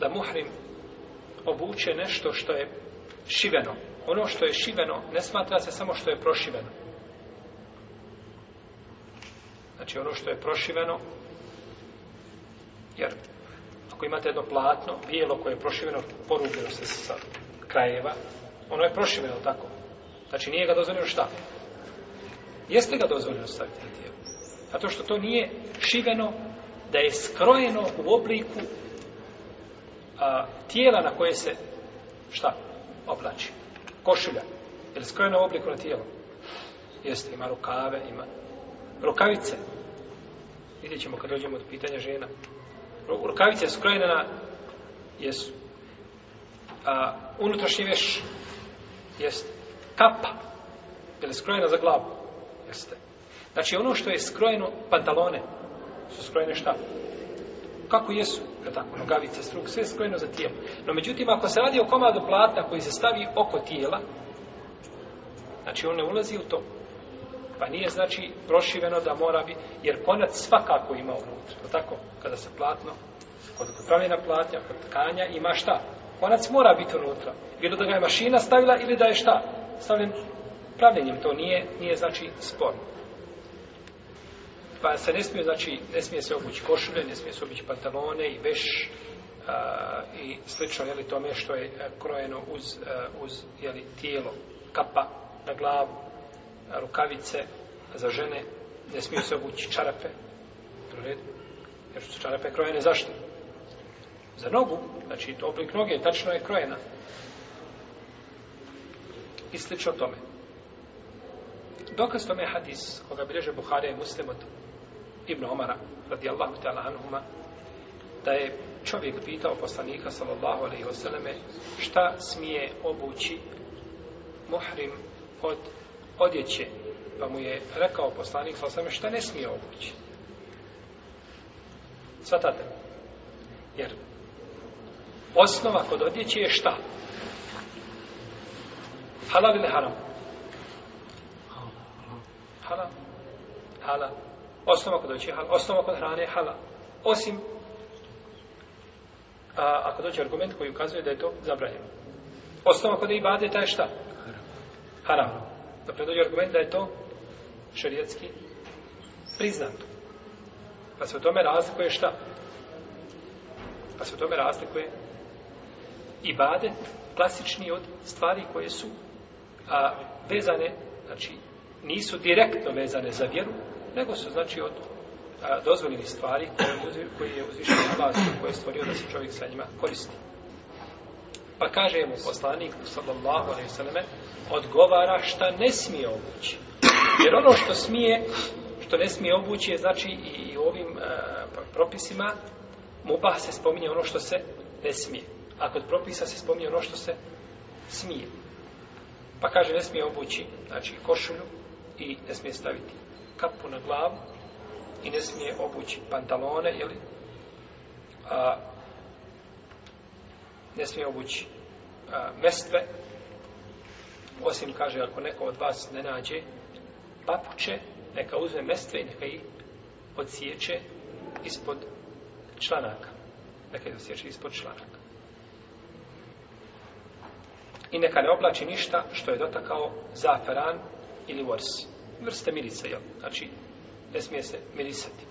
da muhrim obuče nešto što je šiveno. Ono što je šiveno ne smatra se samo što je prošiveno. Znači ono što je prošiveno, jer ako imate jedno platno, bijelo koje je prošiveno, porubljeno se sa krajeva, ono je prošiveno tako. Znači nije ga dozvoljeno šta? Jeste ga dozvoljeno staviti na tijelo? Zato što to nije šiveno da je skrojeno u obliku a, tijela na koje se šta oblači košulja ili skrojena u obliku na tijelo jeste ima rukave ima rukavice vidjet ćemo kad dođemo od pitanja žena rukavice skrojene na jesu a, unutrašnji veš jeste kapa ili skrojena za glavu jeste znači ono što je skrojeno pantalone su skrojene štapu kako jesu, je tako, nogavice, struk, sve skojeno za tijelo. No međutim, ako se radi o komadu platna koji se stavi oko tijela, znači on ne ulazi u to. Pa nije, znači, prošiveno da mora bi, jer konac svakako ima unutra, je tako, kada se platno, kod pravljena platnja, kod tkanja, ima šta? Konac mora biti unutra. Bilo da ga je mašina stavila ili da je šta? Stavljen pravljenjem, to nije, nije znači, sporno pa se ne smije, znači, ne smije se obući košulje, ne smije se obući pantalone i veš uh, i slično, jeli, tome što je e, krojeno uz, uh, uz jeli, tijelo, kapa na glavu, rukavice za žene, ne smije se obući čarape, jer su čarape krojene zašto? Za nogu, znači, to oblik noge tačno je krojena. I slično tome. Dokaz tome je hadis koga bileže Buhare i Muslim od Ibn Omara, radijallahu ta'ala anuhuma, da je čovjek pitao poslanika, sallallahu alaihi wa sallame, šta smije obući muhrim od odjeće, pa mu je rekao poslanik, sallallahu alaihi šta ne smije obući. Svatate? Jer osnova kod odjeće je šta? Halal ili haram? Halal. Halal. Osnova kod oči je halal. Osnova kod hrane je halal. Osim a, ako dođe argument koji ukazuje da je to zabranjeno. Osnova kod ibadeta je šta? Haram. Dakle, dođe argument da je to šarijetski priznato. Pa se u tome razlikuje šta? Pa se u tome razlikuje ibadet klasični od stvari koje su a, vezane, znači nisu direktno vezane za vjeru, nego su znači od a, dozvoljeni stvari koje, koje je uzvišen na vas koje je stvorio da se čovjek sa njima koristi. Pa kaže mu poslanik sallallahu alaihi sallame odgovara šta ne smije obući. Jer ono što smije što ne smije obući je znači i ovim a, propisima mubah se spominje ono što se ne smije. A kod propisa se spominje ono što se smije. Pa kaže ne smije obući znači košulju i ne smije staviti kapu na glavu i ne smije obući pantalone, jeli? A, ne smije obući a, mestve, osim, kaže, ako neko od vas ne nađe papuče, neka uzme mestve i neka ih odsjeće ispod članaka. Neka ih odsjeće ispod članaka. I neka ne oblači ništa što je dotakao zaferan ili vorsi vrste mirisa, jel? Znači, ne smije se mirisati.